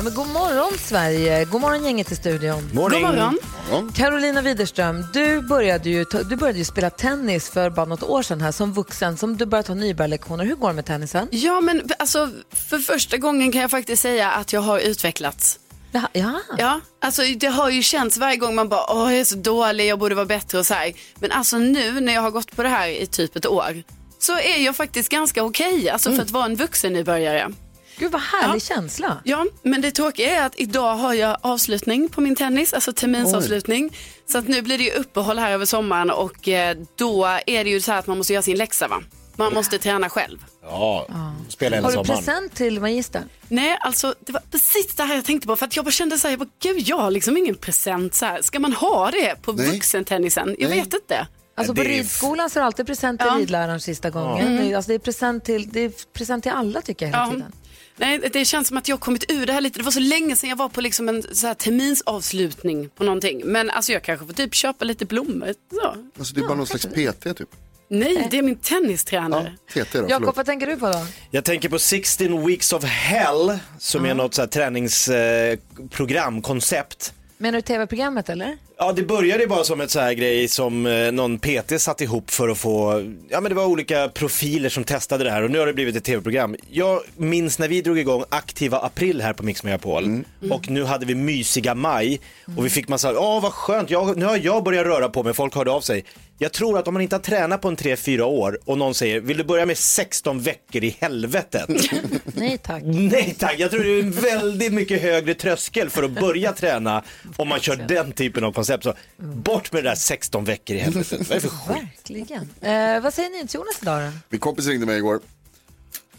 Ja, men god morgon Sverige, god morgon gänget i studion. Morning. God morgon. Carolina Widerström, du började, ju, du började ju spela tennis för bara något år sedan här som vuxen, som du började ta nybörjarlektioner. Hur går det med tennisen? Ja, men alltså, för första gången kan jag faktiskt säga att jag har utvecklats. Ja, ja. Ja, alltså det har ju känts varje gång man bara, åh jag är så dålig, jag borde vara bättre och så här. Men alltså nu när jag har gått på det här i typ ett år, så är jag faktiskt ganska okej, alltså för att vara en vuxen nybörjare. Gud vad härlig känsla. Ja, men det tråkiga är att idag har jag avslutning på min tennis, alltså terminsavslutning. Så att nu blir det ju uppehåll här över sommaren och eh, då är det ju så här att man måste göra sin läxa va. Man måste träna själv. Ja, spela hela Har du sommaren. present till magistern? Nej, alltså det var precis det här jag tänkte på för att jag bara kände så här, jag bara, gud jag har liksom ingen present så här. Ska man ha det på Nej. vuxentennisen? Jag Nej. vet inte. Alltså på ridskolan så är det alltid present till Ja. ridläraren sista gången. Det, är, alltså det, är present till, det är present till alla tycker jag hela Ja. tiden. Nej, det känns som att jag har kommit ur det här lite. Det var så länge sedan jag var på liksom en så här terminsavslutning på någonting. Men alltså jag kanske får typ köpa lite blommor. Så. Alltså det är bara någon slags PT typ. Nej, det är min Ja, tennistränare. TT då, Jakob, vad tänker du på då? Jag tänker på 16 weeks of hell som är något så här träningsprogram, koncept. Menar du tv-programmet eller? Ja, det började bara som ett så här grej som eh, någon PT satt ihop för att få, ja men det var olika profiler som testade det här och nu har det blivit ett tv-program. Jag minns när vi drog igång aktiva april här på Mix Megapol och nu hade vi mysiga maj och vi fick massa, ja vad skönt, jag, nu har jag börjat röra på mig, folk hörde av sig. Jag tror att om man inte har tränat på en 3-4 år och någon säger, vill du börja med 16 veckor i helvetet? Nej tack. Nej tack, jag tror det är en väldigt mycket högre tröskel för att börja träna om man kör den typen av koncept. Så bort med det där 16 veckor i helvetet. Vad är det för skit? Verkligen. Eh, vad säger ni till Jonas idag då? Min kompis ringde mig igår.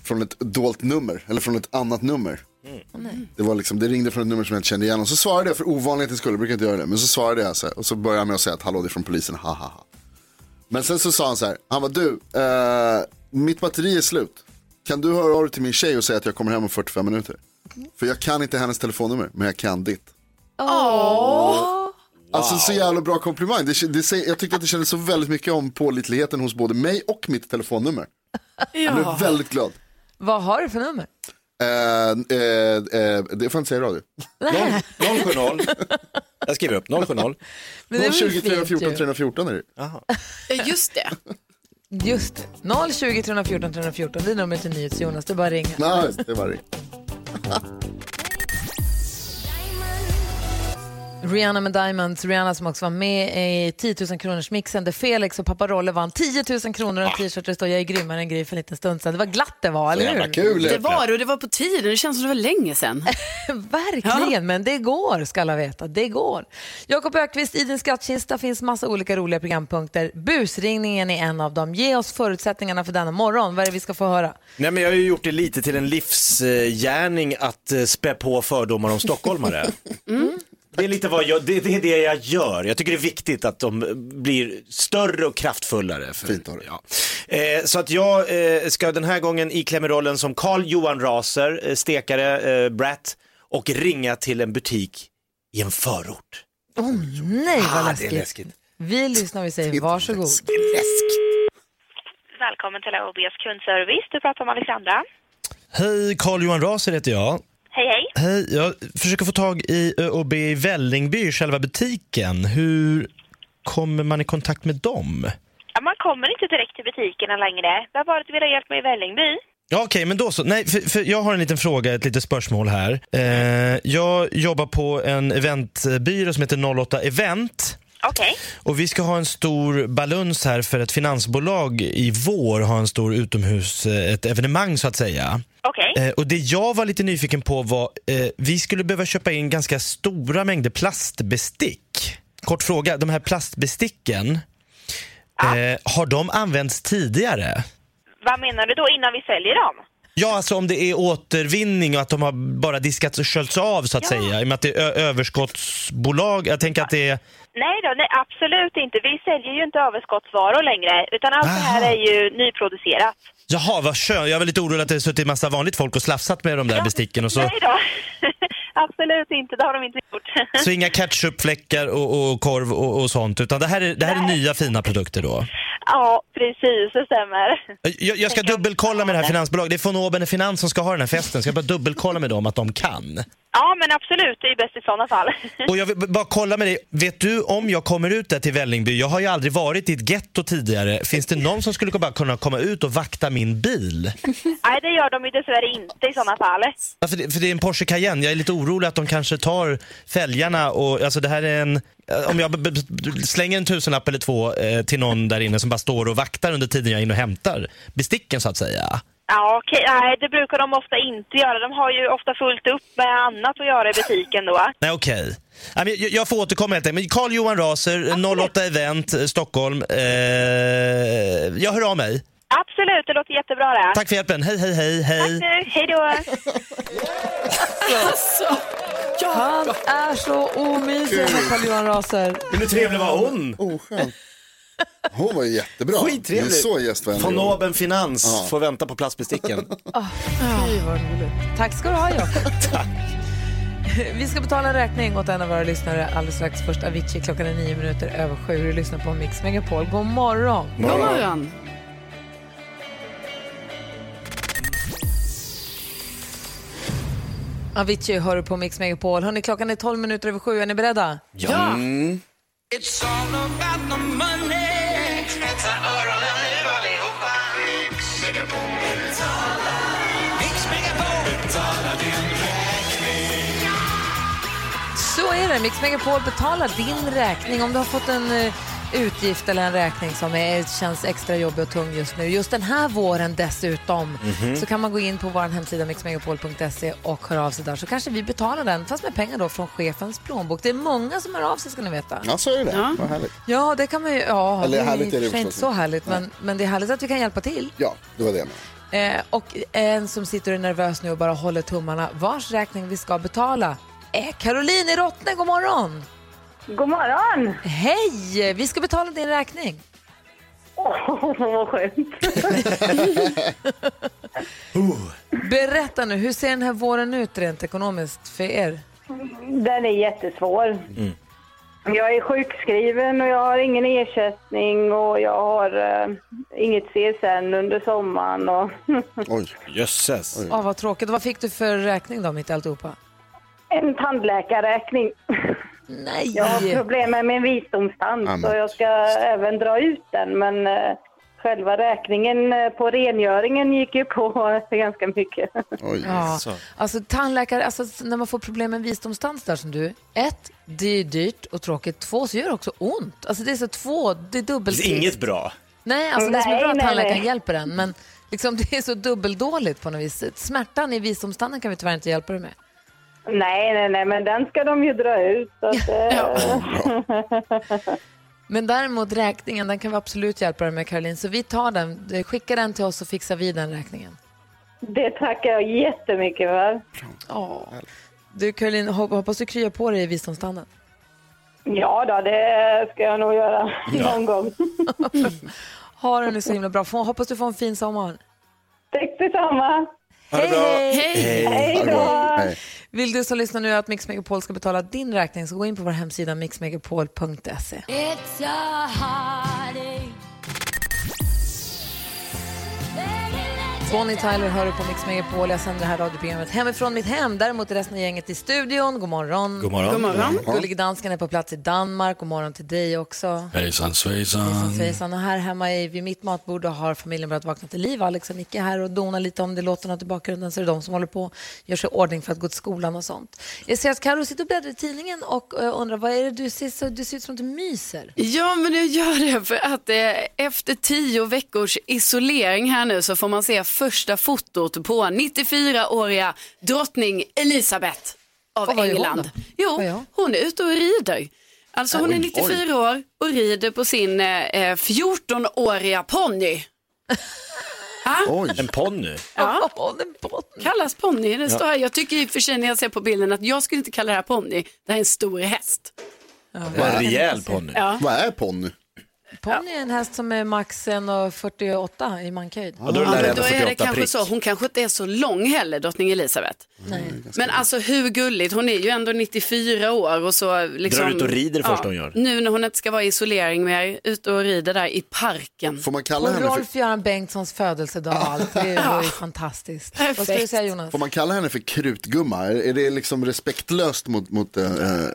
Från ett dolt nummer, eller från ett annat nummer. Det, var liksom, det ringde från ett nummer som jag inte kände igen och så svarade jag för ovanlighetens skull, jag brukar inte göra det. Men så svarade jag så här, och så började jag med att säga att hallå det är från polisen, ha ha ha. Men sen så sa han så här, han var du, eh, mitt batteri är slut. Kan du höra av dig till min tjej och säga att jag kommer hem om 45 minuter? För jag kan inte hennes telefonnummer, men jag kan ditt. Alltså så jävla bra komplimang. Det, det, jag tyckte att det kändes så väldigt mycket om pålitligheten hos både mig och mitt telefonnummer. Jag blev väldigt glad. Vad har du för nummer? Eh, eh, eh, det får jag inte säga i radio. 070. Jag skriver upp 070. Men det är väl 020 fint 314 ju. 314 är det. Ja, just det. Just det. 020 314 314, det är numret till NyhetsJonas. Det är bara att ringa. Nej, det var det. Rihanna med Diamonds, Rihanna som också var med i 10 000 kronors mixen där Felix och pappa Rolle vann 10 000 kronor och en t-shirt där det står jag är grymmare än Gry för en liten stund sedan. Det var glatt det var, eller hur? kul. Det var det och det var på tiden. Det känns som det var länge sedan. Verkligen, men det går ska alla veta. Det går. Jakob Ökvist, i din skattkista finns massa olika roliga programpunkter. Busringningen är en av dem. Ge oss förutsättningarna för denna morgon. Vad är det vi ska få höra? Nej men jag har ju gjort det lite till en livsgärning att eh, spä på fördomar om stockholmare. Det är lite vad jag, det, det är det jag gör. Jag tycker det är viktigt att de blir större och kraftfullare. För, Fint dig. ja. eh, Så att jag eh, ska den här gången iklämma rollen som Carl Johan Raser, eh, stekare, eh, brat och ringa till en butik i en förort. Åh nej vad Ah, det är läskigt. läskigt. Vi lyssnar och säger varsågod. Välkommen till AOBs kundservice. Du pratar med Alexandra. Hej, Carl Johan Raser heter jag. Hej, hej. Hej, jag försöker få tag i ÖoB i Vällingby, själva butiken. Hur kommer man i kontakt med dem? Ja, man kommer inte direkt till butikerna längre. Det du ville ha hjälp med i Vällingby? Ja, Okej, men då så. Nej, för, för jag har en liten fråga, ett litet spörsmål här. Eh, jag jobbar på en eventbyrå som heter 08 Event. Okej. Och vi ska ha en stor baluns här för ett finansbolag i vår har en stor utomhus, eh, ett evenemang så att säga. Okej. Eh, och det jag var lite nyfiken på var, eh, vi skulle behöva köpa in ganska stora mängder plastbestick. Kort fråga, de här plastbesticken, eh, har de använts tidigare? Vad menar du då innan vi säljer dem? Ja, alltså om det är återvinning och att de har bara diskats och sköljts av så att säga. I och med att det är överskottsbolag. Jag tänker att det är... Nej då, nej, absolut inte. Vi säljer ju inte överskottsvaror längre, utan allt det här Aha. är ju nyproducerat. Jaha, vad skönt. Jag var lite orolig att det suttit massa vanligt folk och slafsat med de där besticken. Och så, Nej då, absolut inte. Det har de inte gjort. så inga ketchupfläckar och, och korv och, och sånt. Utan det här är, det här är nya fina produkter då. ja, precis, det stämmer. Jag, jag ska dubbelkolla med det här finansbolaget. Det är von Oben Finans som ska ha den här festen. Ska jag bara dubbelkolla med dem att de kan. Ja, men absolut, det är bäst i sådana fall. Och jag vill bara kolla med dig. Vet du om jag kommer ut där till Vällingby? Jag har ju aldrig varit i ett getto tidigare. Finns det någon som skulle bara kunna komma ut och vakta min bil? Nej, det gör de ju dessvärre inte i sådana fall. Ja, för, det, för det är en Porsche Cayenne. Jag är lite orolig att de kanske tar fälgarna och alltså det här är en... Om jag slänger en tusenlapp eller två eh, till någon där inne som bara står och vaktar under tiden jag är inne och hämtar besticken så att säga. Ja, okej. Nej, det brukar de ofta inte göra. De har ju ofta fullt upp med annat att göra i butiken då. Nej, okej. Jag, jag får återkomma helt enkelt. Carl Johan Raser, 08 Event, eh, Stockholm. Eh, jag hör av mig. Absolut, det låter jättebra det. Tack för hjälpen. Hej, hej, hej, Tack hej. nu. Hej då. Han är så omysig med Carl-Johan Raser. Men hur trevlig var hon? Oskönt. Hon var jättebra. Skittrevlig. Det är så gästvänlig. Von. Oben Finans får vänta på plastbesticken. Fy vad roligt. Tack ska du ha Jakob. Vi ska betala en räkning åt en av våra lyssnare alldeles strax. Först Avicii, klockan är nio minuter över sju. Du lyssnar på Mix Megapol. God morgon. God morgon. Avicii hör du på Mix Megapol. Hörrni, klockan är 12 minuter över sju. Är ni beredda? Ja. Så är det. Mix Megapol betalar din räkning om du har fått en eh, utgift eller en räkning som är, känns extra jobbig och tung just nu. Just den här våren dessutom så kan man gå in på vår hemsida mixmegapol.se och höra av sig där så kanske vi betalar den fast med pengar då från chefens plånbok. Det är många som hör av sig ska ni veta. Ja, så är det. Vad härligt. Ja, det kan man ju. Ja, Eller det är härligt är det inte så härligt men, men det är härligt att vi kan hjälpa till. Ja, det var det jag menade. Eh, och en som sitter och är nervös nu och bara håller tummarna, vars räkning vi ska betala är Caroline i Rottne. God morgon! God morgon. Hej! Vi ska betala din räkning. Åh, vad skönt. Berätta nu, hur ser den här våren ut rent ekonomiskt för er? Den är jättesvår. Jag är sjukskriven och jag har ingen ersättning och jag har eh, inget CSN under sommaren. Och Oj. Jösses. Åh, vad tråkigt. Vad fick du för räkning då mitt i alltihopa? En tandläkarräkning. Nej! Jag har problem med min visdomstand Amen. så jag ska även dra ut den. Men eh, själva räkningen eh, på rengöringen gick ju på ganska mycket. Oj. Ja, alltså tandläkare, alltså när man får problem med visdomstand där som du. Ett, det är dyrt och tråkigt. Två, så gör det också ont. Alltså det är så två, det är dubbelt. Det är inget bra. Nej, alltså det som är Nej, bra att nej, tandläkaren nej. hjälper en, men liksom det är så dubbeldåligt på något vis. Smärtan i visdomstanden kan vi tyvärr inte hjälpa dig med. Nej, nej, nej, men den ska de ju dra ut. Så att, eh, Men däremot räkningen, den kan vi absolut hjälpa dig med Caroline. Så vi tar den, skicka den till oss så fixar vi den räkningen. Det tackar jag jättemycket för. Ja. Du Caroline, hop- hoppas du kryar på dig i visdomstanden. Ja då, det ska jag nog göra någon gång. Ha det nu så himla bra. Få- Hoppas du får en fin sommar. Tack detsamma. Hej, hej! Hej. Hej då. Vill du som lyssnar nu att Mix Megapol ska betala din räkning så gå in på vår hemsida mixmegapol.se. Bonnie Tyler hör du på Mix Megapol. Jag sänder det här radioprogrammet hemifrån mitt hem. Däremot är resten av gänget i studion. God morgon. God morgon. God morgon. Gullige dansken är på plats i Danmark. God morgon till dig också. Hejsan svejsan. Hejsan svejsan. Och här hemma i, vid mitt matbord har familjen börjat vakna till liv. Alex och Nicke är här och donar lite om det låter något i bakgrunden så är det de som håller på gör sig i ordning för att gå till skolan och sånt. Jag ser att Karo sitter och bläddrar i tidningen och eh, undrar vad är det du ser, så, du ser ut som att du myser. Ja, men jag gör det för att eh, efter tio veckors isolering här nu så får man se första fotot på 94-åriga drottning Elisabeth av Och England. Jo, hon? är ute och rider. Alltså hon är 94 år och rider på sin eh, 14-åriga ponny. Oj, En ponny. Ja. Kallas ponny. Det står här. Jag tycker i och för sig när jag ser på bilden att jag skulle inte kalla det här ponny. Det här är en stor häst. Var en rejäl ponny. Ja. vad är ponny? Ponny är en häst som är max 1,48 i mankhöjd. Och då är Ja, det då är det 48 kanske prick. så. Hon kanske inte är så lång heller, drottning Elisabeth. Nej. Men alltså hur gulligt, hon är ju ändå 94 år och så liksom. Drar ut och rider första hon gör. Nu när hon inte ska vara i isolering mer, ute och rider där i parken. Får man kalla Och henne för, Rolf-Göran Bengtssons födelsedag och allt. Det var ju fantastiskt. Vad ska du Perfekt. säga Jonas? får man kalla henne för krutgumma? Är, är det liksom respektlöst mot, mot eh, eh,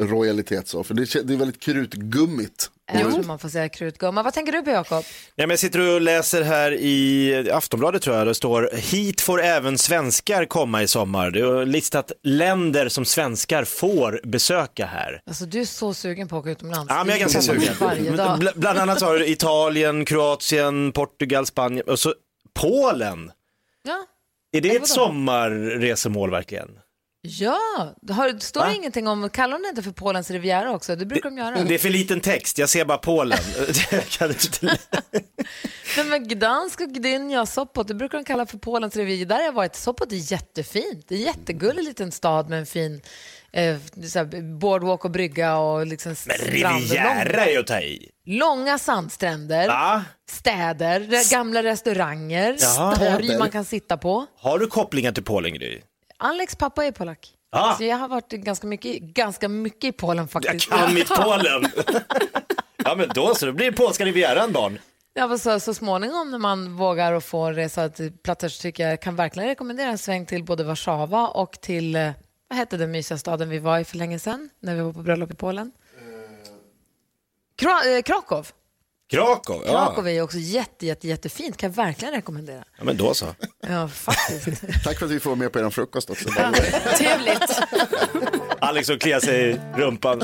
rojalitet så? För det, det är väldigt krutgummigt. Jag tror man får säga krutgumma. Vad tänker du på Jakob? Ja, men jag sitter och läser här i Aftonbladet tror jag, det står hit får även svenskar komma i sommar. Det är listat länder som svenskar får besöka här. Alltså du är så sugen på att åka utomlands. Ja, men jag är ganska sugen. Varje dag. Bl- bland annat har du Italien, Kroatien, Portugal, Spanien och så Polen. Ja. Är det Eller ett sommarresemål verkligen? Ja, har, står det ingenting om, kallar det inte för Polens Riviera också? Det brukar de göra. Det är för liten text, jag ser bara Polen. Nej, men Gdansk och Gdynia, Sopot, det brukar de kalla för Polens Riviera. Där har jag varit. Sopot är jättefint. Det är en jättegullig liten stad med en fin eh, så här, boardwalk och brygga och liksom Men. Riviera är ju att ta i. långa sandstränder, Va? städer, gamla restauranger, Jaha. torg man kan sitta på. Har du kopplingar till Polen Gry? Alex pappa är polack. Ah. Så jag har varit ganska mycket, ganska mycket i Polen Jag faktiskt. kan mitt Polen. ja men då så, då blir det polska rivieran barn. Ja, så, så småningom när man vågar och får resa till platser så tycker jag kan verkligen rekommendera en sväng till både Warszawa och till, eh, vad hette den mysiga staden vi var i för länge sedan när vi var på bröllop i Polen? Kra- eh, Krakow. Krakow, ja. Krakow är ju också jätte, jätte, jättefint, kan jag verkligen rekommendera. ja. men då så. Ja, faktiskt. Tack för att vi får med på er frukost också. Trevligt. Alex som kliar sig i rumpan.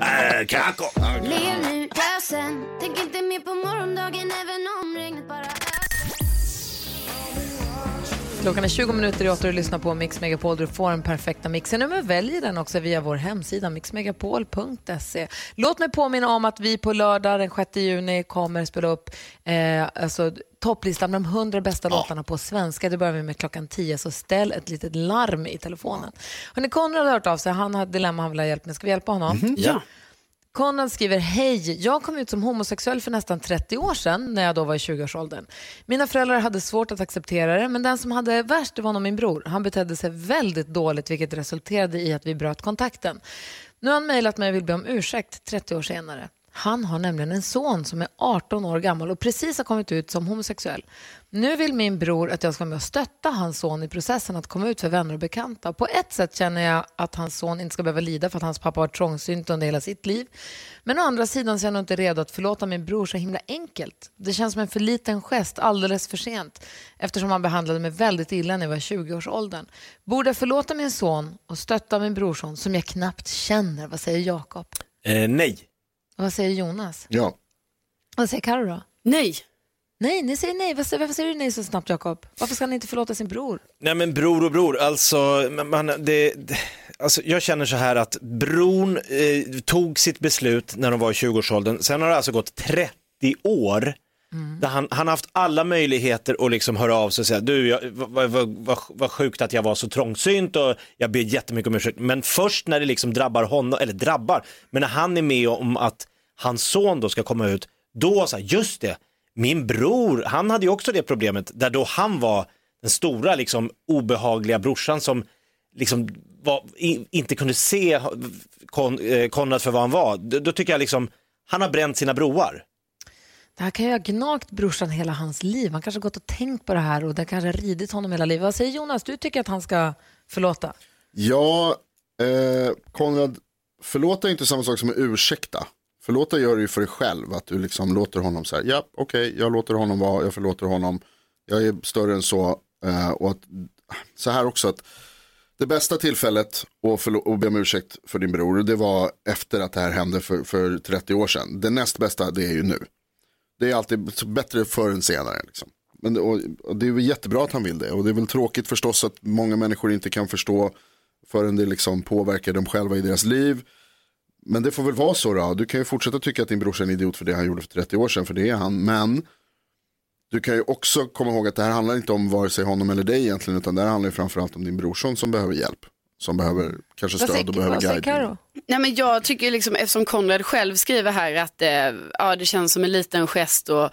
Äh, Krakow. Lev nu, gör sen Tänk inte mer på morgondagen även om regnet bara Klockan är 20 minuter i åtta och du lyssnar på Mix Megapol. Du får den perfekta mixen. Nu men välj den också via vår hemsida mixmegapol.se. Låt mig påminna om att vi på lördag den 6 juni kommer spela upp eh, alltså, topplistan med de 100 bästa låtarna på svenska. Det börjar vi med klockan 10, så ställ ett litet larm i telefonen. Hörrni, Konrad har hört av sig. Han har ett dilemma han vill ha hjälp med. Ska vi hjälpa honom? Ja. Konrad skriver, hej, jag kom ut som homosexuell för nästan 30 år sedan när jag då var i 20-årsåldern. Mina föräldrar hade svårt att acceptera det, men den som hade värst var nog min bror. Han betedde sig väldigt dåligt vilket resulterade i att vi bröt kontakten. Nu har han mejlat mig och vill be om ursäkt 30 år senare. Han har nämligen en son som är 18 år gammal och precis har kommit ut som homosexuell. Nu vill min bror att jag ska vara med och stötta hans son i processen att komma ut för vänner och bekanta. På ett sätt känner jag att hans son inte ska behöva lida för att hans pappa har varit trångsynt under hela sitt liv. Men å andra sidan så är jag nog inte redo att förlåta min bror så himla enkelt. Det känns som en för liten gest alldeles för sent eftersom han behandlade mig väldigt illa när jag var i 20-årsåldern. Borde jag förlåta min son och stötta min brorson som jag knappt känner? Vad säger Jakob? Eh, nej. Vad säger Jonas? Ja, Vad säger Karo då? Nej. Nej, ni säger nej. Varför, varför säger du nej så snabbt, Jakob? Varför ska han inte förlåta sin bror? Nej men bror och bror, alltså, man, det, det, alltså jag känner så här att bron eh, tog sitt beslut när de var i 20-årsåldern, sen har det alltså gått 30 år Mm. där han, han har haft alla möjligheter att liksom höra av sig och säga, du, jag, vad, vad, vad, vad sjukt att jag var så trångsynt och jag ber jättemycket om ursäkt. Men först när det liksom drabbar honom, eller drabbar, men när han är med om att hans son då ska komma ut, då så här, just det, min bror, han hade ju också det problemet där då han var den stora liksom obehagliga brorsan som liksom var, i, inte kunde se Kon, eh, Konrad för vad han var. Då, då tycker jag liksom, han har bränt sina broar. Det här kan ju ha gnagt brorsan hela hans liv. Han kanske har gått och tänkt på det här och det kanske har ridit honom hela livet. Vad säger Jonas? Du tycker att han ska förlåta? ja eh, Konrad, förlåta är inte samma sak som att ursäkta. Förlåta gör du ju för dig själv, att du liksom låter honom så här, ja okej, jag låter honom vara, jag förlåter honom, jag är större än så. Eh, och att, så här också att det bästa tillfället att, att be om ursäkt för din bror, det var efter att det här hände för, för 30 år sedan. Det näst bästa, det är ju nu. Det är alltid bättre förr än senare. Liksom. Men, det- och, och det är väl jättebra att han vill det. Och det är väl tråkigt förstås att många människor inte kan förstå förrän det liksom påverkar dem själva i deras liv. Men det får väl vara så då. Du kan ju fortsätta tycka att din brorsa är en idiot för det han gjorde för 30 år sedan, för det är han. Men du kan ju också komma ihåg att det här handlar inte om vare sig honom eller dig egentligen, utan det här handlar ju framförallt om din brorson som behöver hjälp. Som behöver kanske stöd säger, och behöver guidning. Nej, men jag tycker liksom, eftersom Konrad själv skriver här att eh, ja, det känns som en liten gest och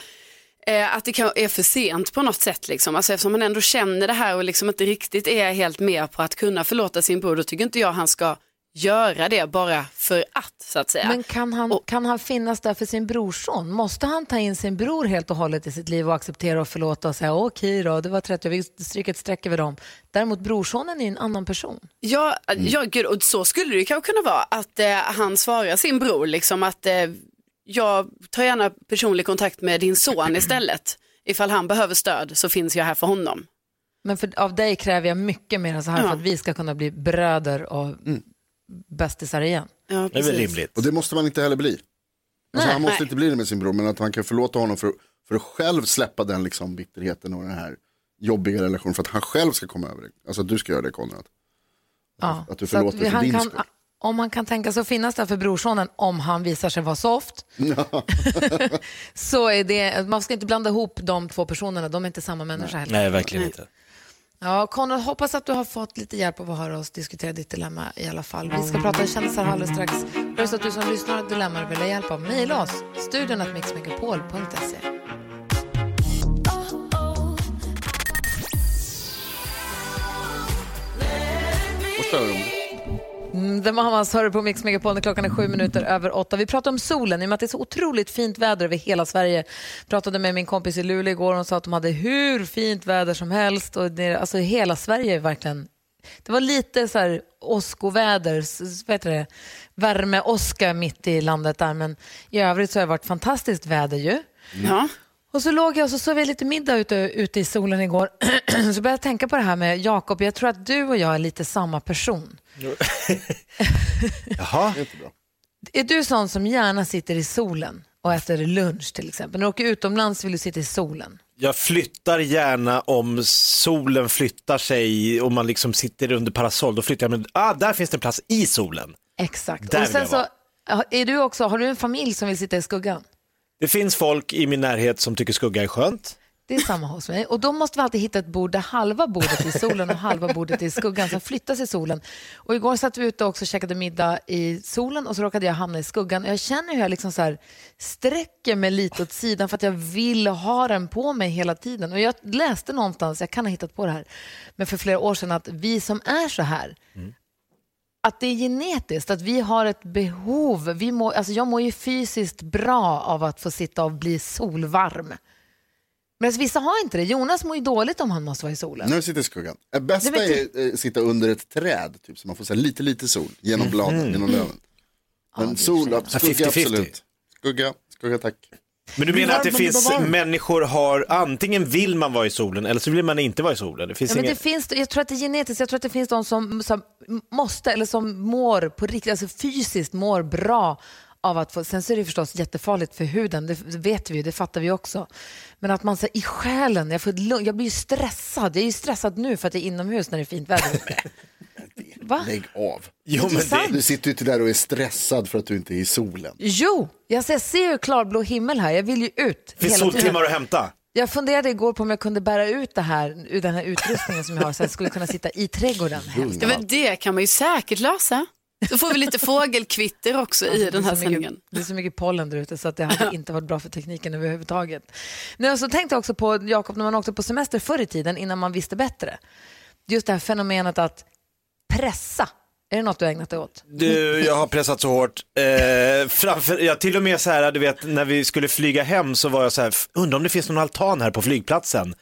eh, att det kan, är för sent på något sätt. Liksom. Alltså, eftersom han ändå känner det här och liksom inte riktigt är helt med på att kunna förlåta sin bror, då tycker inte jag han ska göra det bara för att, så att säga. Men kan han, kan han finnas där för sin brorson? Måste han ta in sin bror helt och hållet i sitt liv och acceptera och förlåta och säga okej då, det var 30, vi stryker ett streck över dem. Däremot brorsonen är ju en annan person. Ja, ja gud, och så skulle det ju kanske kunna vara att eh, han svarar sin bror liksom att eh, jag tar gärna personlig kontakt med din son istället. Ifall han behöver stöd så finns jag här för honom. Men för, av dig kräver jag mycket mer än så här Ja. för att vi ska kunna bli bröder och bästisar igen. Ja, Det är väl rimligt. Och det måste man inte heller bli. Alltså, Nej. han måste Nej. inte bli det med sin bror, men att han kan förlåta honom för, för att själv släppa den liksom, bitterheten och den här jobbiga relationen. För att han själv ska komma över det. Alltså att du ska göra det Konrad. Ja. Att du förlåter vi- för han din kan, skull. Om han kan tänka sig att finnas där för brorsonen om han visar sig vara soft. så är det, man ska inte blanda ihop de två personerna, de är inte samma människa heller. Nej, verkligen inte. Ja, Konrad, hoppas att du har fått lite hjälp av att höra oss diskutera ditt dilemma i alla fall. Vi ska prata kändisar alldeles strax. Är så att du som lyssnar har ett dilemma och vill ha hjälp av, mejla oss. Studion att mixmegapol.se. Och Mm, The Mamas hör på Mix Megapol när klockan är sju minuter över åtta. Vi pratar om solen i och med att det är så otroligt fint väder över hela Sverige. Pratade med min kompis i Luleå igår och hon sa att de hade hur fint väder som helst. Och det, alltså hela Sverige är verkligen... Det var lite så här åskoväder, värmeåska vad heter det, mitt i landet där. Men i övrigt så har det varit fantastiskt väder ju. Ja. Och så låg jag och så sov jag lite middag ute, ute i solen igår. så började jag tänka på det här med Jakob. Jag tror att du och jag är lite samma person. Jaha. Är inte bra. Är du sån som gärna sitter i solen och äter lunch till exempel? När du åker utomlands vill du sitta i solen. Jag flyttar gärna om solen flyttar sig och man liksom sitter under parasoll. Då flyttar jag, men ah, där finns det en plats i solen. Exakt. Där och sen så, är du också, har du en familj som vill sitta i skuggan? Det finns folk i min närhet som tycker skugga är skönt. Det är samma hos mig. Och då måste vi alltid hitta ett bord där halva bordet är i solen och halva bordet är i skuggan som flyttas i solen. Och igår satt vi ute och också käkade middag i solen och så råkade jag hamna i skuggan. Och jag känner hur jag liksom så här sträcker mig lite åt sidan för att jag vill ha den på mig hela tiden. Och jag läste någonstans, jag kan ha hittat på det här, men för flera år sedan att vi som är så här, att det är genetiskt, att vi har ett behov. Vi mår, alltså jag mår ju fysiskt bra av att få sitta och bli solvarm. Men alltså, vissa har inte det. Jonas mår ju dåligt om han måste vara i solen. Du sitter i skuggan. Det bästa Det vet är att sitta under ett träd, typ, så man får så lite, lite sol genom bladen, genom löven. Men sol, det är skugga 50-50. absolut. Skugga, skugga tack. Men du menar att det finns det människor har, antingen vill man vara i solen eller så vill man inte vara i solen. Det finns Ja, men ingen... det finns, jag tror att det är genetiskt. Jag tror att det finns de som, som måste eller som mår på riktigt, alltså fysiskt mår bra av att få, sen så är det förstås jättefarligt för huden, det vet vi ju, det fattar vi också. Men att man här, i själen, jag, får jag blir ju stressad, jag är ju stressad nu för att jag är inomhus när det är fint väder. Va? Lägg av. Jo, det... Du sitter ju inte där och är stressad för att du inte är i solen. Jo, jag ser, jag ser ju klarblå himmel här, jag vill ju ut finns hela tiden. soltimmar att hämta. Jag funderade igår på om jag kunde bära ut det här, ur den här utrustningen som jag har så jag skulle kunna sitta i trädgården. Ja, men det kan man ju säkert lösa. Då får vi lite fågelkvitter också i den här det är så mycket- sändningen. Det är så mycket pollen där ute så att det hade inte varit bra för tekniken överhuvudtaget. Nu, så tänkte jag också på, Jakob, när man åkte på semester förr i tiden innan man visste bättre. Just det här fenomenet att pressa. Är det något du har ägnat dig åt? Du, jag har pressat så hårt. Eh, framför, ja, till och med så här, du vet, när vi skulle flyga hem så var jag så här, "F- undrar om det finns någon altan här på flygplatsen.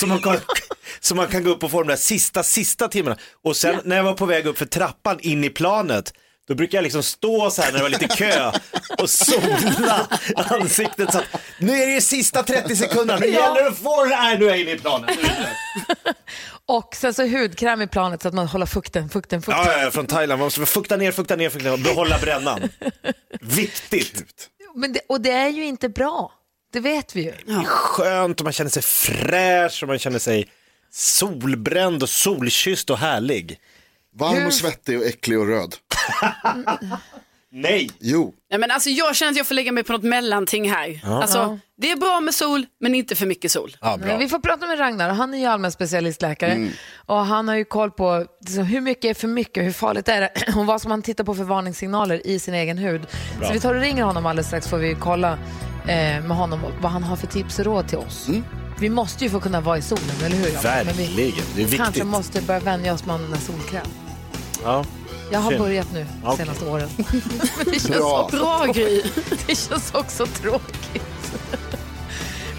Så, man kan, så man kan gå upp och få de där sista, sista timmarna. Och sen när jag var på väg upp för trappan in i planet, då brukar jag liksom stå så här när det var lite kö och sola ansiktet så att nu är det ju sista 30 sekunderna, nu gäller det att få det här, nu är jag inne i planet. Och sen så hudkräm i planet så att man håller fukten, fukten, fukten. Ja, ja, ja, från Thailand, man måste fukta ner, fukta ner, fukta ner och behålla brännan. Viktigt. Men det, och det är ju inte bra. Det vet vi ju. Det är skönt och man känner sig fräsch och man känner sig solbränd och solkysst och härlig. Varm och svettig och äcklig och röd. Nej! Jo, Ja, men alltså, jag känner att jag får lägga mig på något mellanting här. Alltså, det är bra med sol, men inte för mycket sol. Ja, bra. Men vi får prata med Ragnar. Han är ju allmän specialistläkare och han har ju koll på liksom, hur mycket är för mycket, hur farligt är det och vad ska man titta på för varningssignaler i sin egen hud. Så vi tar och ringer honom alldeles strax får vi kolla eh, med honom vad han har för tips och råd till oss. Vi måste ju få kunna vara i solen, eller hur? Vi Verkligen, det är viktigt. kanske måste börja vänja oss med den där solkräm. Ja. Jag har börjat nu de senaste åren. Men det, känns Bra. också, Bra Gry. det känns också tråkigt.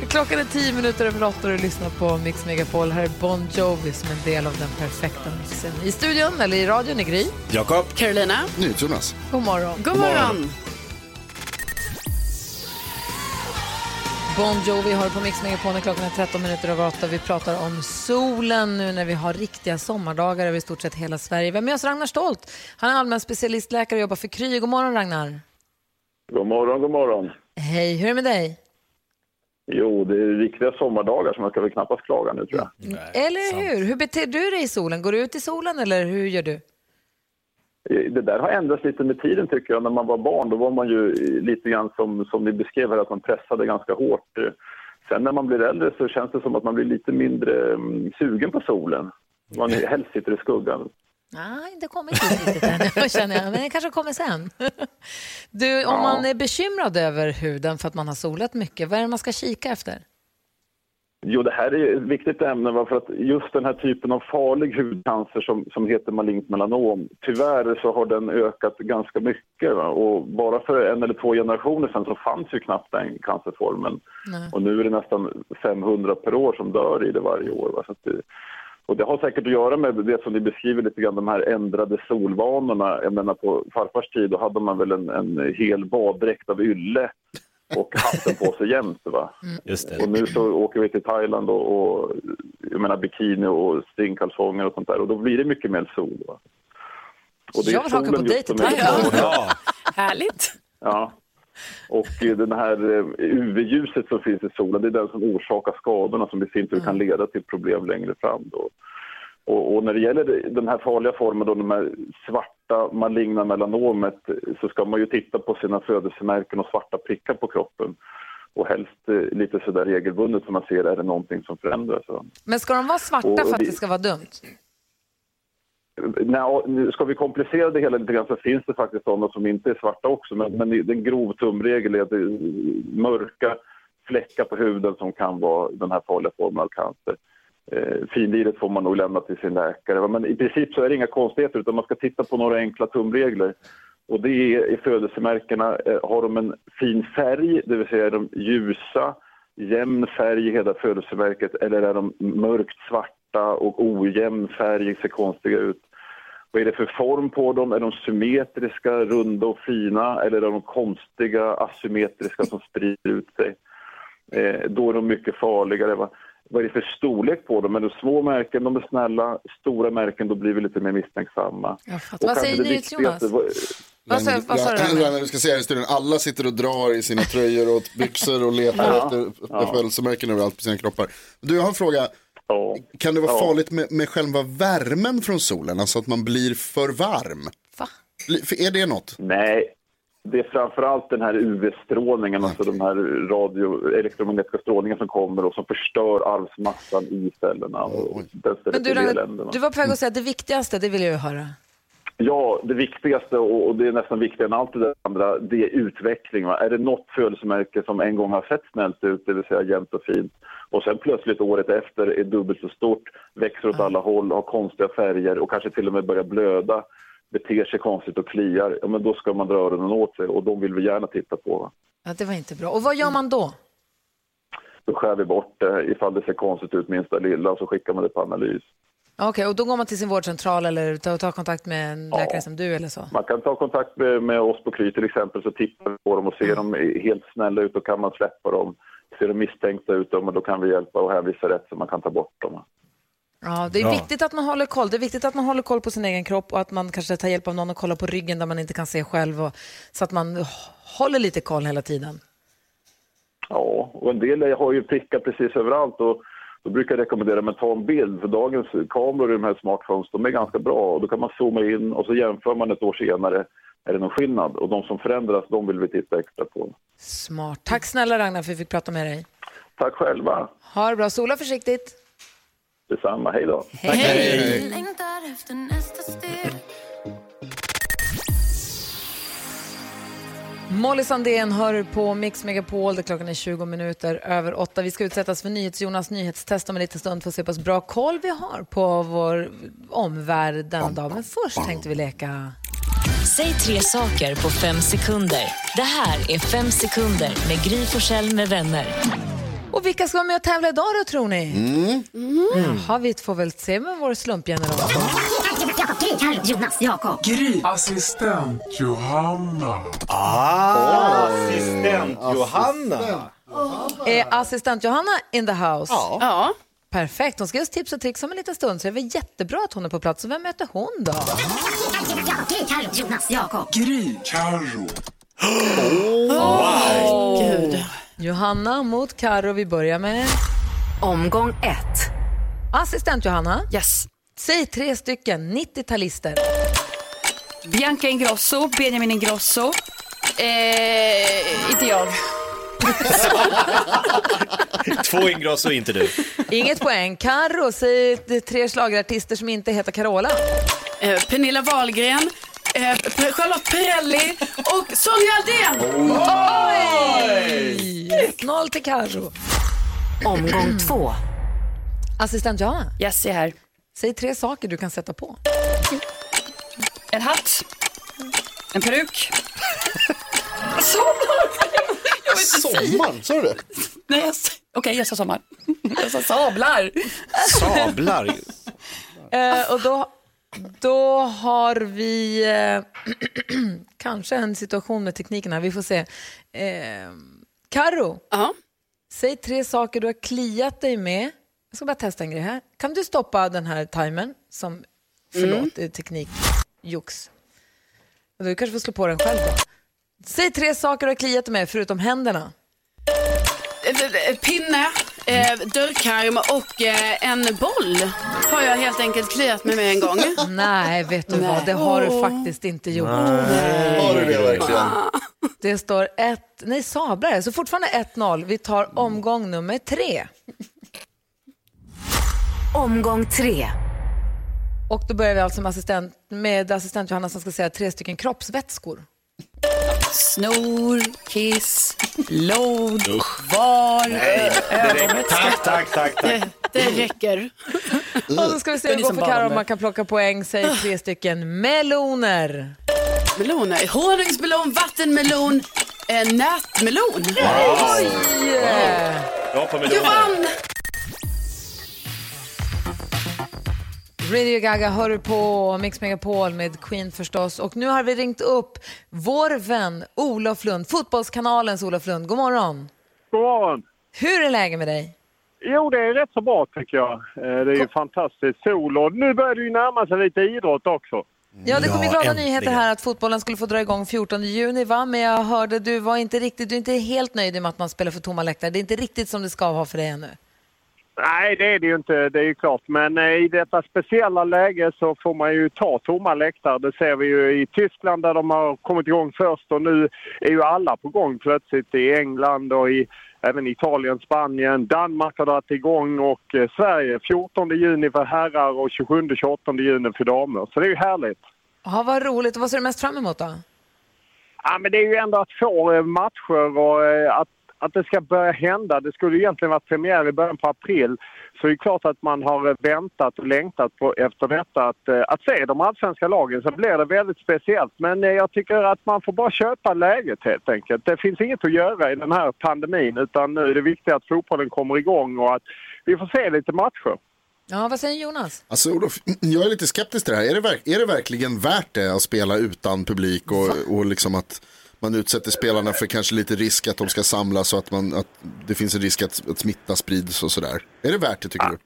Klockan är tio minuter över åtta och du lyssnar på Mix Megapol. Här är Bon Jovi som en del av den perfekta mixen. I studion, eller i radion, i Gry. Jakob? Carolina, NyhetsJonas. God morgon. god morgon. Bon Jovi har på Mix Megapol när klockan är 13 minuter över åtta. Vi pratar om solen nu när vi har riktiga sommardagar över i stort sett hela Sverige. Vi har med oss Ragnar Stolt. Han är allmän specialistläkare och jobbar för Kry. God morgon Ragnar. God morgon, god morgon. Hej, hur är det med dig? Jo, det är riktiga sommardagar så man ska väl knappast klaga nu tror jag. Eller hur? Hur beter du dig i solen? Går du ut i solen eller hur gör du? Det där har ändrats lite med tiden tycker jag. När man var barn då var man ju lite grann som, som ni beskrev här, att man pressade ganska hårt. Sen när man blir äldre så känns det som att man blir lite mindre mm, sugen på solen. Man helst sitter i skuggan. Nej, det kommer inte riktigt än, känner jag. Men det kanske kommer sen. Du, om man är bekymrad över huden för att man har solat mycket, vad är det man ska kika efter? Jo, det här är ett viktigt ämne för att just den här typen av farlig hudcancer som, som heter malignt melanom, tyvärr så har den ökat ganska mycket. Va? Och bara för en eller två generationer sedan så fanns ju knappt den cancerformen. Och nu är det nästan 500 per år som dör i det varje år. Va? Så det, och det har säkert att göra med det som ni beskriver lite grann, de här ändrade solvanorna. Jag menar på farfars tid då hade man väl en, en hel baddräkt av ylle och hatten på sig jämt. Va? Just det. Och nu så åker vi till Thailand och, och jag menar bikini och stringkalsonger och sånt där och då blir det mycket mer sol. Va? Och Jag vill haka på dig till Thailand. Ja. Härligt. Ja. Och eh, den här eh, UV-ljuset som finns i solen, det är den som orsakar skadorna som i sin tur kan leda till problem längre fram. Då. Och, och när det gäller den här farliga formen, då, de här svarta maligna melanomet, eh, så ska man ju titta på sina födelsemärken och svarta prickar på kroppen. Och helst eh, lite sådär regelbundet så man ser, är det någonting som förändras? Men ska de vara svarta Och- och för att det ska vara dumt? Nu ska vi komplicera det hela lite grann så finns det faktiskt sådana som inte är svarta också. Men, men en grov tumregel är att det är mörka fläckar på huden som kan vara den här farliga formen av cancer. Eh, finliret får man nog lämna till sin läkare. Men i princip så är det inga konstigheter utan man ska titta på några enkla tumregler. Och det är i födelsemärkena, eh, har de en fin färg, det vill säga är de ljusa, jämn färg i hela födelsemärket eller är de mörkt svarta och ojämn färg, ser konstiga ut. Vad är det för form på dem? Är de symmetriska, runda och fina eller är de konstiga, asymmetriska som sprider ut sig? Eh, då är de mycket farligare. Va? Vad är det för storlek på dem? Är det små märken, de är snälla. Stora märken, då blir vi lite mer misstänksamma. Vad säger ni, Jonas? Vad sa, vad sa du? Ja, vi ska se här i studion, alla sitter och drar i sina tröjor och byxor och letar efter, efter födelsemärken överallt på sina kroppar. Du, jag har en fråga. Ja. Kan det vara Ja. farligt med, med själva värmen från solen? Alltså att man blir för varm? Va? Är det något? Nej, det är framförallt den här UV-strålningen, alltså de här radio, elektromagnetiska strålningen som kommer och som förstör arvsmassan i cellerna. Och Men du, Ragnar, du var på väg att säga att det viktigaste, det vill jag ju höra. Ja, det viktigaste och och det är nästan viktigare än allt det där andra, det är utveckling. Va? Är det något födelsemärke som en gång har sett snällt ut, det vill säga jämnt och fint, och sen plötsligt året efter är dubbelt så stort, växer åt alla håll, har konstiga färger och kanske till och med börjar blöda, beter sig konstigt och kliar, ja, men då ska man dra öronen åt sig och de vill vi gärna titta på. Va? Ja, det var inte bra. Och vad gör man då? Då skär vi bort det ifall det ser konstigt ut minsta lilla så skickar man det på analys. Okej, och då går man till sin vårdcentral eller tar, tar kontakt med en läkare som du eller så? Man kan ta kontakt med, med oss på Kry till exempel så tittar vi på dem och ser de är helt snälla ut och kan man släppa dem. Ser de misstänkta ut och då kan vi hjälpa och hänvisa rätt så man kan ta bort dem. Ja, det är Bra. viktigt att man håller koll. Det är viktigt att man håller koll på sin egen kropp och att man kanske tar hjälp av någon och kollar på ryggen där man inte kan se själv och, så att man håller lite koll hela tiden. Ja, och en del har ju prickar precis överallt och då brukar jag rekommendera att ta en bild för dagens kameror i de här smartphones, de är ganska bra och då kan man zooma in och så jämför man ett år senare är det någon skillnad. Och de som förändras, de vill vi titta extra på. Smart. Tack snälla Ragnar för att vi fick prata med dig. Tack själva. Ha det bra. Sola försiktigt. Detsamma. Hej då. Längtar efter nästa steg Molly Sandén hör på Mix Megapol där klockan är 20 minuter över åtta. Vi ska utsättas för NyhetsJonas nyhetstest om en liten stund för att se hur pass bra koll vi har på vår omvärld denna dag. Men först tänkte vi leka... Säg tre saker på fem sekunder. Det här är Fem sekunder med Gry Forssell med vänner. Och vilka ska vara med och tävla idag då tror ni? Mm. Jaha, vi får väl se med vår slumpgenerator. Jonas, Jakob. Assistent Johanna. Ah, assistent Johanna. Är assistent Johanna in the house? Ja. Perfekt, hon ska ge oss tips och tricks om en liten stund så det är väl jättebra att hon är på plats. Och vem möter hon då? Jonas, Jakob. Gry. Carro. Gud. Johanna mot Karo. Vi börjar med Omgång ett. assistent Johanna. Yes. Säg tre stycken 90-talister. Bianca Ingrosso, Benjamin Ingrosso. Eh, inte jag. Två Ingrosso, inte du. Inget poäng. Karo, säg tre schlagerartister som inte heter Carola. Eh, Pernilla Wahlgren. Eh, Charlotte Perrelli och Sonja Aldén. Oj! 1-0 till Karo. Omgång två. Assistent Johanna, Yes, jag är här. säg tre saker du kan sätta på. En hatt. En peruk. Sommar, sa du det? Nej, jag s- okej, jag sa sommar. Jag sa sablar. Sablar. Eh, och då, då har vi eh, kanske en situation med tekniken här. Vi får se. Eh, Karo, Ja. säg tre saker du har kliat dig med. Jag ska bara testa en grej här. Kan du stoppa den här timern? Som, förlåt, är teknikjox. Du kanske får slå på den själv då. Säg tre saker du har kliat dig med förutom händerna. Eh, eh, Pinne, eh, dörrkarm och eh, en boll har jag helt enkelt kliat mig med en gång. Nej, vet du vad? Det har du faktiskt inte gjort. Har du det verkligen? Det står ett, nej sablar, så fortfarande 1-0. Vi tar omgång nummer tre. Omgång tre. Och då börjar vi alltså med assistent, med assistent Johanna som ska säga tre stycken kroppsvätskor. Snor, kiss, blod, var, ögonbryn. Tack, tack, tack, tack. Det, det räcker. Och då ska vi se hur det går för Karo om man kan plocka poäng. Säg tre stycken meloner. Meloner, honungsmelon, vattenmelon, eh, nötmelon. Bra på Jag meloner. vann! Radio Gaga hör du på Mix Megapol med Queen förstås. Och nu har vi ringt upp vår vän Olof Lund, Fotbollskanalens Olof Lund. God morgon. God morgon. Hur är läget med dig? Jo, det är rätt så bra tycker jag. Eh, Det är ju fantastiskt sol och nu börjar det ju närma sig lite idrott också. Ja, det kom ju glada äntligen. nyheter här att fotbollen skulle få dra igång 14 juni, va? Men jag hörde du var inte riktigt, du är inte helt nöjd med att man spelar för tomma läktare. Det är inte riktigt som det ska vara för dig ännu. Nej, det är det ju inte, det är ju klart. Men eh, i detta speciella läge så får man ju ta tomma läktare. Det ser vi ju i Tyskland där de har kommit igång först och nu är ju alla på gång plötsligt i England och i även Italien, Spanien. Danmark har dragit igång och eh, Sverige 14 juni för herrar och 27-28 juni för damer. Så det är ju härligt. Ja, vad roligt. Vad ser du mest fram emot då? Ja, men det är ju ändå att få eh, matcher och att, att det ska börja hända. Det skulle ju egentligen varit premiär i början på april. Så det är klart att man har väntat och längtat på, efter detta att, eh, att se de allsvenska lagen. Så blir det väldigt speciellt. Men eh, jag tycker att man får bara köpa läget helt enkelt. Det finns inget att göra i den här pandemin utan nu är det viktigt att fotbollen kommer igång och att vi får se lite matcher. Ja, vad säger Jonas? Alltså Olof, jag är lite skeptisk till det här. Är det, är det verkligen värt det att spela utan publik och, och liksom att man utsätter spelarna för kanske lite risk att de ska samlas och att, man, att det finns en risk att, att smitta sprids och sådär. Är det värt det tycker du?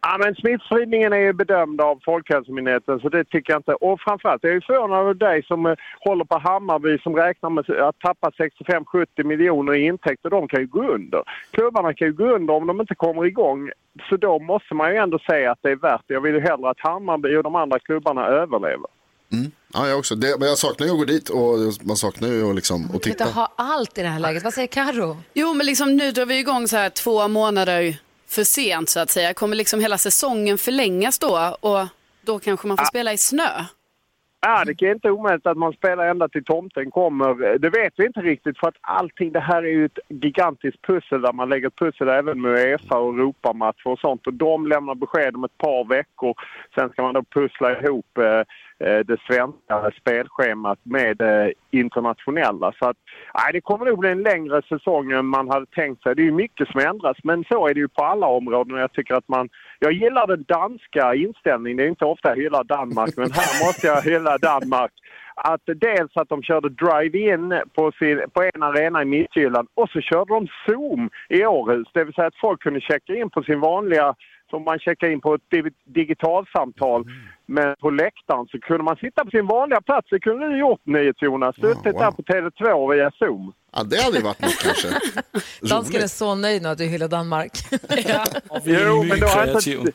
Ja, men smittspridningen är ju bedömd av Folkhälsomyndigheten så det tycker jag inte. Och framförallt, jag är förvånad över dig som eh, håller på Hammarby som räknar med att tappa 65-70 miljoner i intäkter. De kan ju gå under. Klubbarna kan ju gå under om de inte kommer igång. Så då måste man ju ändå säga att det är värt det. Jag vill ju hellre att Hammarby och de andra klubbarna överlever. Mm. Ja, jag också. Det, men jag saknar ju att gå dit och man saknar ju att, liksom, inte titta. ha allt i det här läget. Vad säger Karo? Jo, men liksom nu drar vi igång så här två månader för sent så att säga. Kommer liksom hela säsongen förlängas då och då kanske man får spela i snö? Ja, det är inte omöjligt att man spelar ända till tomten kommer. Det vet vi inte riktigt för att allting det här är ju ett gigantiskt pussel där man lägger pussel även med Uefa och Europamatcher och sånt. Och de lämnar besked om ett par veckor. Sen ska man då pussla ihop eh, Eh, det svenska spelschemat med det internationella. Så att, nej, det kommer nog bli en längre säsong än man hade tänkt sig. Det är mycket som ändras, men så är det ju på alla områden. Jag tycker att man, jag gillar den danska inställningen. Det är inte ofta jag hyllar Danmark, men här måste jag hylla Danmark. Att dels att de körde drive-in på, sin, på en arena i Midtjylland och så körde de Zoom i Århus. Det vill säga att folk kunde checka in på sin vanliga som man checkar in på ett di- digitalsamtal. Men på läktaren så kunde man sitta på sin vanliga plats. Det kunde du gjort NyhetsJonas. Suttit där på Tele2 via Zoom. Ja, det hade ju varit något kanske. Dansken är så nöjd nu att du hyllar Danmark. Jo, men då har, jag inte,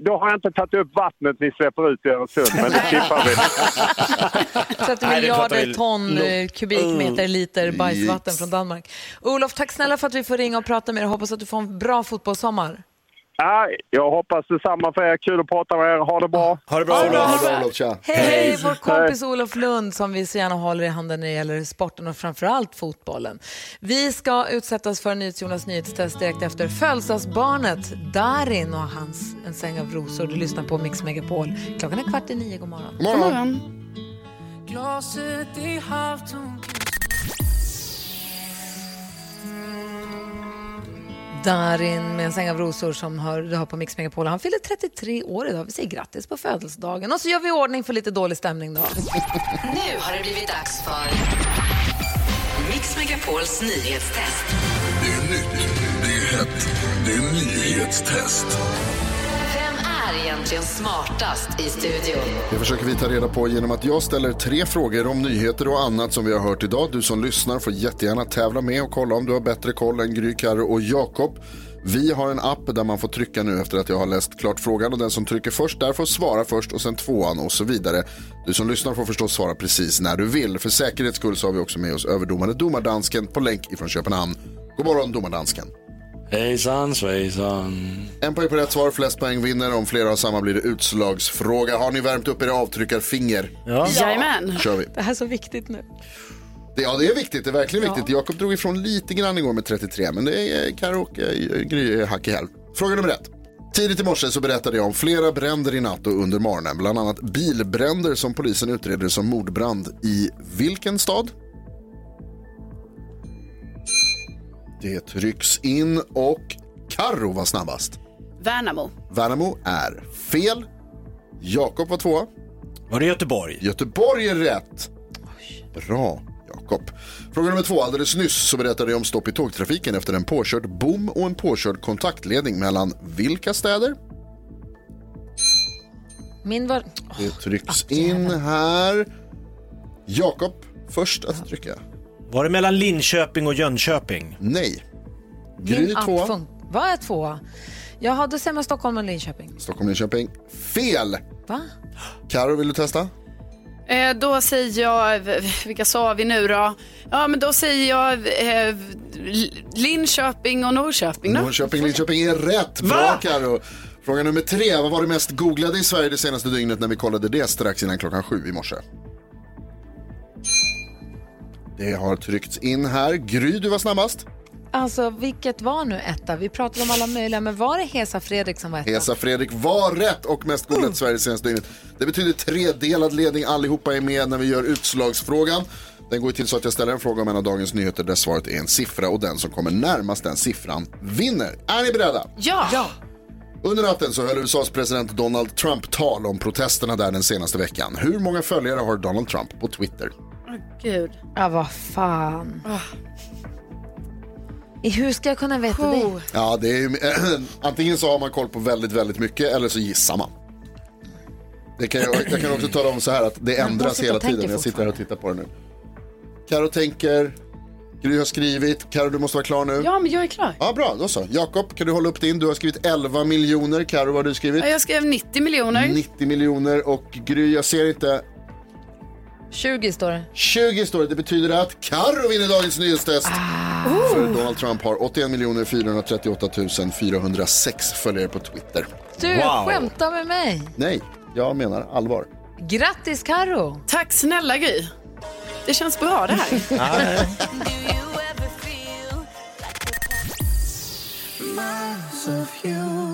då har jag inte tagit upp vattnet ni släpper ut i Öresund, men det skippar vi. 30 Nej, det pratar miljarder ton eh, kubikmeter liter bajsvatten från Danmark. Olof, tack snälla för att vi får ringa och prata med dig. Hoppas att du får en bra fotbollssommar. Ja, jag hoppas detsamma för er. Kul att prata med er. Ha det bra. Ha det bra, Ha det bra, Olof. Olof. Tja. Hej, vår kompis Olof Lund som vi så gärna håller i handen när det gäller sporten och framförallt fotbollen. Vi ska utsättas för NyhetsJonas nyhetstest direkt efter födelsedagsbarnet Darin och hans En säng av rosor. Du lyssnar på Mix Megapol. Klockan är kvart i nio. God morgon. God morgon. Glaset är Darin med en säng av rosor som hör, du hör på Mix Megapol. Han fyller 33 år idag. Vi säger grattis på födelsedagen. Och så gör vi ordning för lite dålig stämning då. Nu har det blivit dags för Mix Megapols nyhetstest. Det är nytt, det är hett, det är nyhetstest. Egentligen smartast i studion? Det försöker vi ta reda på genom att jag ställer tre frågor om nyheter och annat som vi har hört idag. Du som lyssnar får jättegärna tävla med och kolla om du har bättre koll än Gry, Karro och Jakob. Vi har en app där man får trycka nu efter att jag har läst klart frågan och den som trycker först där får svara först och sen tvåan och så vidare. Du som lyssnar får förstås svara precis när du vill. För säkerhets skull så har vi också med oss överdomare Domardansken på länk ifrån Köpenhamn. God morgon Domardansken. Hejsan svejsan. En poäng på rätt svar, flest poäng vinner. Om flera har samma blir det utslagsfråga. Har ni värmt upp era avtryckarfinger? Ja. Jajamän. kör vi. Det här är så viktigt nu. Det, ja, det är viktigt. Det är verkligen viktigt. Jakob drog ifrån lite grann igår med 33, men det är eh, Gry hack i häl. Fråga nummer ett. Tidigt i morse så berättade jag om flera bränder i natt och under morgonen. Bland annat bilbränder som polisen utreder som mordbrand i vilken stad? Det trycks in och Karro var snabbast. Värnamo. Värnamo är fel. Jakob var tvåa. Var det Göteborg? Göteborg är rätt. Bra, Jakob. Fråga nummer två. Alldeles nyss så berättade jag om stopp i tågtrafiken efter en påkörd bom och en påkörd kontaktledning mellan vilka städer? Min var... Det trycks in här. Jakob, först att trycka. Var det mellan Linköping och Jönköping? Nej. Gry app tvåa. fun- Vad är tvåa? Jaha, då säger man Stockholm och Linköping. Stockholm, Linköping. Fel! Va? Karo, vill du testa? Eh, då säger jag, vilka sa vi nu då? Ja, men då säger jag eh, Linköping och Norrköping då. Norrköping, Linköping är rätt. Bra, Karo. Fråga nummer tre. Vad var det mest googlade i Sverige det senaste dygnet när vi kollade det strax innan klockan sju i morse? Det har tryckts in här. Gry, du var snabbast. Alltså, vilket var nu etta? Vi pratade om alla möjliga, men var det Hesa Fredrik som var etta? Hesa Fredrik var rätt och mest googlat i Sverige det senaste dygnet. Det betyder tredelad ledning. Allihopa är med när vi gör utslagsfrågan. Den går till så att jag ställer en fråga om en av dagens nyheter där svaret är en siffra och den som kommer närmast den siffran vinner. Är ni beredda? Ja. ja. Under natten så höll USAs president Donald Trump tal om protesterna där den senaste veckan. Hur många följare har Donald Trump på Twitter? Gud. Ja, vad fan. I Hur ska jag kunna veta det? Ja, det är ju, antingen så har man koll på väldigt, väldigt mycket eller så gissar man. Det kan jag, jag kan också tala om så här att det ändras hela tiden. Jag sitter här och tittar på det nu. Karo tänker, Gry har skrivit, Karo du måste vara klar nu. Ja, men jag är klar. Ja, bra, då så. Jakob, kan du hålla upp din? Du har skrivit 11 miljoner. Karo, vad har du skrivit? Ja, Jag skrev 90 miljoner. 90 miljoner och Gry, jag ser inte 20 står det. 20 står det. Det betyder att Carro vinner dagens nyhetstest. För Donald Trump har 81 438 406 följare på Twitter. Du skämtar med mig. Nej, jag menar allvar. Grattis Karo. Tack snälla Gry. Det känns bra det här.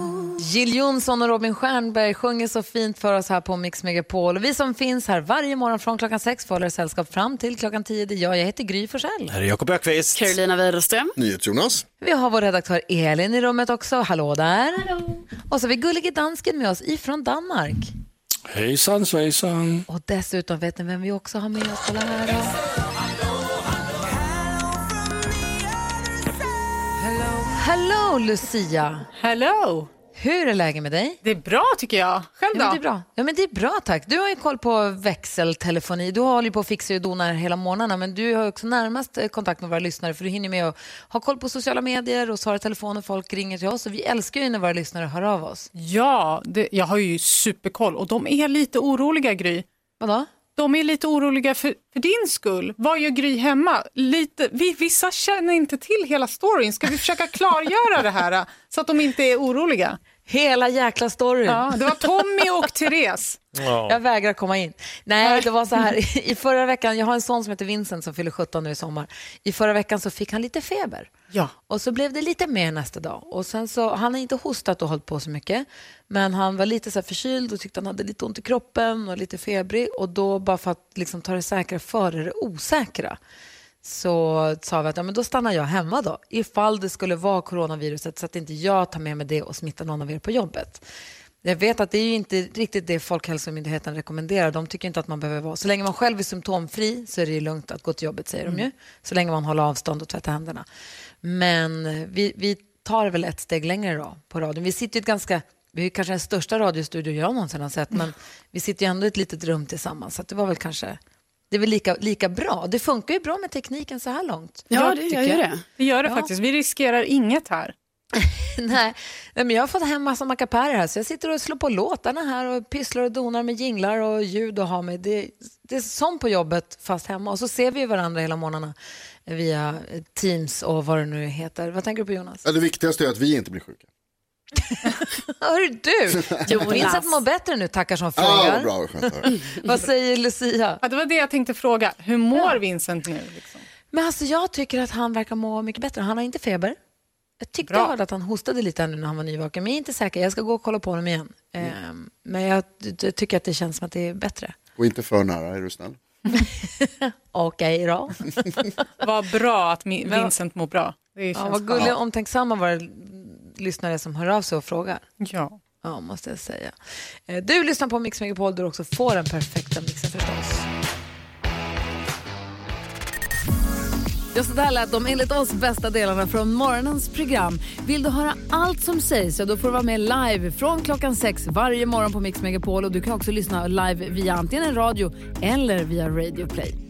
Jill Johnson och Robin Stjernberg sjunger så fint för oss här på Mix Megapol. Och vi som finns här varje morgon från klockan sex får hålla er sällskap fram till klockan tio. Det är jag, jag heter Gry Forssell. Här är Jakob Ökvist. Carolina Widerström. NyhetsJonas. Vi har vår redaktör Elin i rummet också. Hallå där. Och så har vi gullige dansken med oss ifrån Danmark. Hejsan svejsan. Och dessutom vet ni vem vi också har med oss? Kolla här då. Hello Lucia! Hello! Hur är läget med dig? Det är bra tycker jag. Själv Ja, då? men det är bra. Ja, men det är bra tack. Du har ju koll på växeltelefoni. Du håller ju på att fixa och dona hela månaderna men du har också närmast eh, kontakt med våra lyssnare för du hinner med att ha koll på sociala medier och svara i telefon och folk ringer till oss och vi älskar ju när våra lyssnare hör av oss. Ja, det, jag har ju superkoll och de är lite oroliga Gry. Vadå? De är lite oroliga för, för din skull. Vad gör Gry hemma? Lite, vi, vissa känner inte till hela storyn. Ska vi försöka klargöra det här så att de inte är oroliga? Hela jäkla storyn. Ja, det var Tommy och Therese. Jag vägrar komma in. Nej, det var så här. I förra veckan, jag har en son som heter Vincent som fyller 17 nu i sommar. I förra veckan så fick han lite feber. Ja. Och så blev det lite mer nästa dag. Och sen så, han har inte hostat och hållit på så mycket. Men han var lite så här förkyld och tyckte han hade lite ont i kroppen och lite febrig. Och då bara för att liksom ta det säkra före det osäkra så sa vi att ja, men då stannar jag hemma då. Ifall det skulle vara coronaviruset så att inte jag tar med mig det och smittar någon av er på jobbet. Jag vet att det är inte riktigt det Folkhälsomyndigheten rekommenderar. De tycker inte att man behöver vara... Så länge man själv är symptomfri så är det ju lugnt att gå till jobbet, säger de ju. Så länge man håller avstånd och tvättar händerna. Men vi, vi tar väl ett steg längre då på radion. Vi sitter ju ett ganska... Vi är kanske den största radiostudio jag någonsin har sett, men vi sitter ju ändå i ett litet rum tillsammans. Så det var väl kanske... Det är väl lika, lika bra. Det funkar ju bra med tekniken så här långt. Ja, det tycker gör jag. det. Det gör det Ja. faktiskt. Vi riskerar inget här. Nej, men jag har fått hem massa mackapärer här så jag sitter och slår på låtarna här och pysslar och donar med jinglar och ljud och har med. Det, det är som på jobbet fast hemma och så ser vi varandra hela morgnarna via Teams och vad det nu heter. Vad tänker du på Jonas? Ja, det viktigaste är att vi inte blir sjuka. Hör du? Jonas. Vincent mår bättre nu tackar som Ja, frågar. att höra. vad säger Lucia? Ja, det var det jag tänkte fråga. Hur mår Vincent nu? Liksom? Men alltså jag tycker att han verkar må mycket bättre. Han har inte feber. Jag tyckte Bra. jag hörde att han hostade lite nu när han var nyvaken, men jag är inte säker. Jag ska gå och kolla på honom igen. Ehm, men jag, jag tycker att det känns som att det är bättre. Och inte för nära, är du snäll. Okej då. Vad bra att Vincent mår bra. Det Ja, vad gulliga och omtänksamma våra lyssnare som hör av sig och frågar. Ja. Ja, måste jag säga. Eh, Du lyssnar på Mix Megapol där du också får den perfekta mixen förstås. Just det där lät de enligt oss bästa delarna från morgonens program. Vill du höra allt som sägs så då får du vara med live från klockan sex varje morgon på Mix Megapol. Och du kan också lyssna live via antingen en radio eller via Radio Play.